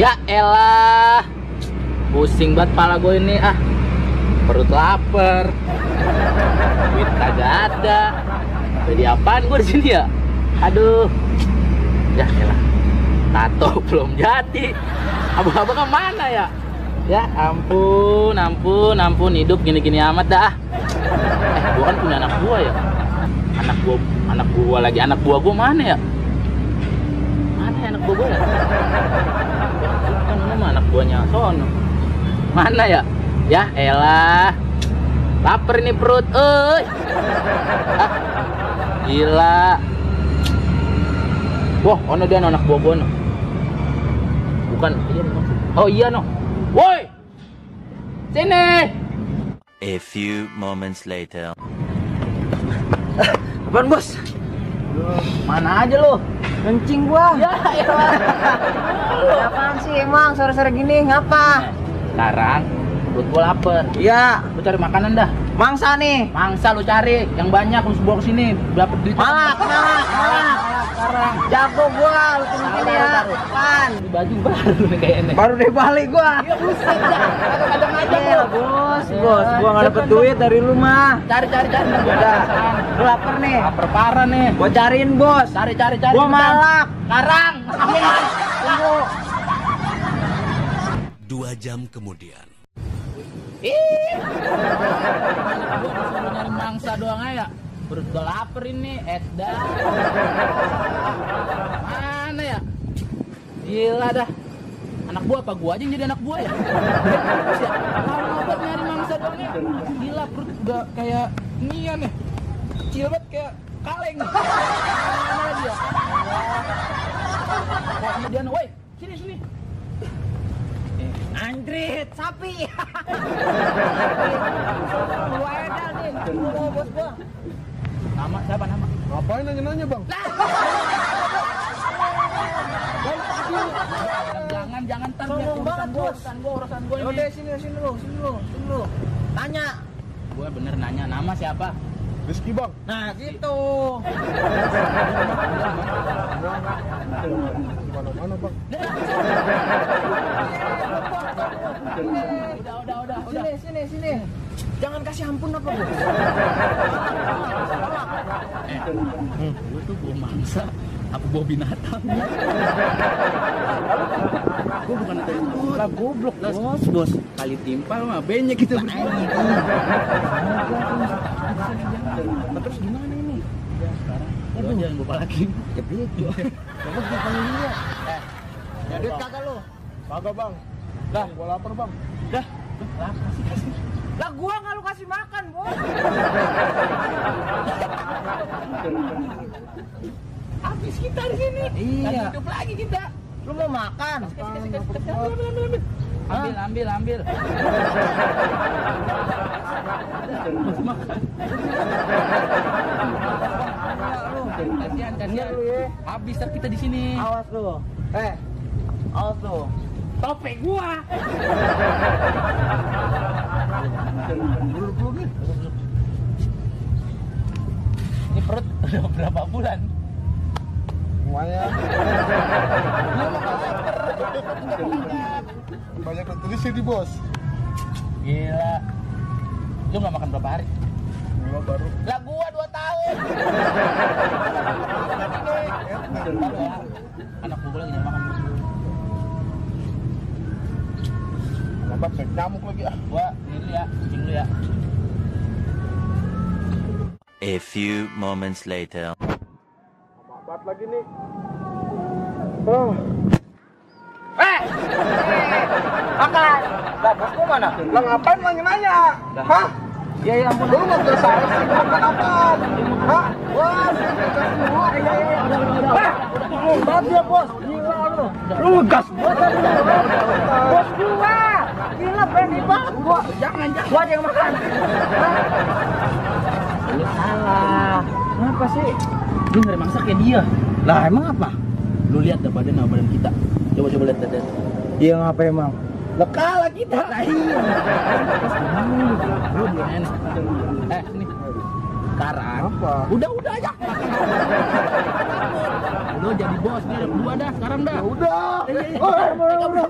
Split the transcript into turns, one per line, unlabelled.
Ya elah. Pusing banget pala gue ini ah. Perut lapar. Duit kagak ada. Jadi apaan gue di sini ya? Aduh. Ya elah. Tato belum jadi. Abang-abang mana ya? Ya ampun, ampun, ampun hidup gini-gini amat dah. Eh, gua kan punya anak gua ya. Anak gua, anak gua lagi anak gua gua mana ya? Mana ya anak gua gua ya? Kan ini mah anak sono. Mana ya? Ya elah. Laper ini perut. Ah, gila. Wah, ono dia anak buah gua no. Bukan, iya no. Oh iya no. Woi! Sini!
A few moments later.
Apaan bos? Mana aja lu?
Kencing gua.
Ya elah.
Emang sore-sore gini ngapa?
Sekarang perut gua lapar.
Iya,
Lu cari makanan dah.
mangsa nih.
Mangsa lu cari yang banyak lu bawa ke sini. Berapa duit?
Malak, malak, malak.
Sekarang.
Jago gua, lu
Taruh,
sini ya.
Ini baju baru nih kayaknya.
Baru deh balik gua.
Iya buset dah. Kadang-kadang aja
Iya,
lu.
bos,
Ya,
bos, gua nggak dapet
jangan
duit dari lu mah.
Cari cari cari. Pesan.
lu lapar nih.
Lapar parah nih.
Gua cariin bos.
Cari cari cari.
Gua malak.
Sekarang. Amin.
Jam kemudian.
Ih. Mangsa doang aja. Perut gua lapar ini, Edda. Mana ya? Gila dah. Anak buah apa gua aja yang jadi anak buah ya? Lama banget nyari mangsa doang ya. Gila perut udah kayak nian ya. Kecil banget kayak kaleng. Mana dia? Wah, dia. Woi, sini sini.
Anjrit, sapi. Gua edal nih. Gua bos gua.
Nama siapa nama?
Ngapain nanya-nanya bang?
Jangan jangan tar
Sombong banget,
gua,
Bos.
urusan gua, urusan gua
Udah
ini.
sini sini lu, sini lu, sini lu. Tanya.
Gua bener nanya nama siapa?
Rizky bang.
Nah, gitu.
Di mana-mana bang.
Udah udah udah udah.
Sini, sini, sini. Jangan kasih ampun apa, Bos?
Eh, lu tuh bawa mangsa apa bawa binatang? gua bukan ada itu.
Lah goblok, Bos, Bos.
Kali timpal mah banyak kita berdua.
Terus gimana ini?
Lu aja yang lupa lagi.
Ya begitu. Coba kita panggil dia.
Eh,
Ya duit kagak lu.
Kagak bang.
Dah.
Gua lapar bang.
dah. Lah, kasih kasih.
Lah gua nggak lu kasih makan, Bos.
Habis kita di sini.
Iya.
Lagi hidup lagi kita.
Lu mau makan?
Kasih kasih kasih. kasih. Ambil ambil ambil ambil. Ambil ambil ambil. Makan. Kasihan, kasihan.
Ya.
Habis kita di sini.
Awas lu. Eh. Awas lu.
Topeng gua. Ini perut udah berapa bulan?
Lumayan. Banyak tertulis di bos.
Gila. Lu nggak makan berapa hari?
Gua baru.
Lah gua 2 tahun. Anak gua lagi makan.
Kayak nyamuk lagi ah.
Gua ini ya, kucing dulu ya.
A few moments later.
Lambat lagi nih. Oh,
Eh. Makan. Lah bos gua mana?
lah ngapain nanya-nanya? Hah?
Ya ya ampun.
Lu mau selesai sih makan apa? Hah? Wah, wah, iya iya.
Wah, Banget dia bos, gila lu. Lu gas gua. Gila berani banget gua.
Jangan, jangan.
Gua aja yang makan.
Lu salah.
Kenapa sih?
Lu nyari mangsa kayak dia.
Lah emang apa?
Lu lihat dah badan badan kita. Coba coba lihat badan.
Iya ngapa emang?
Lah kalah kita. Lah iya. Lu belum enak. Eh, sini. sekarang.
Apa?
Udah udah aja. Lo jadi bos nih ada berdua dah sekarang dah.
Udah.
Eh, eh, eh.
Oh, udah, udah.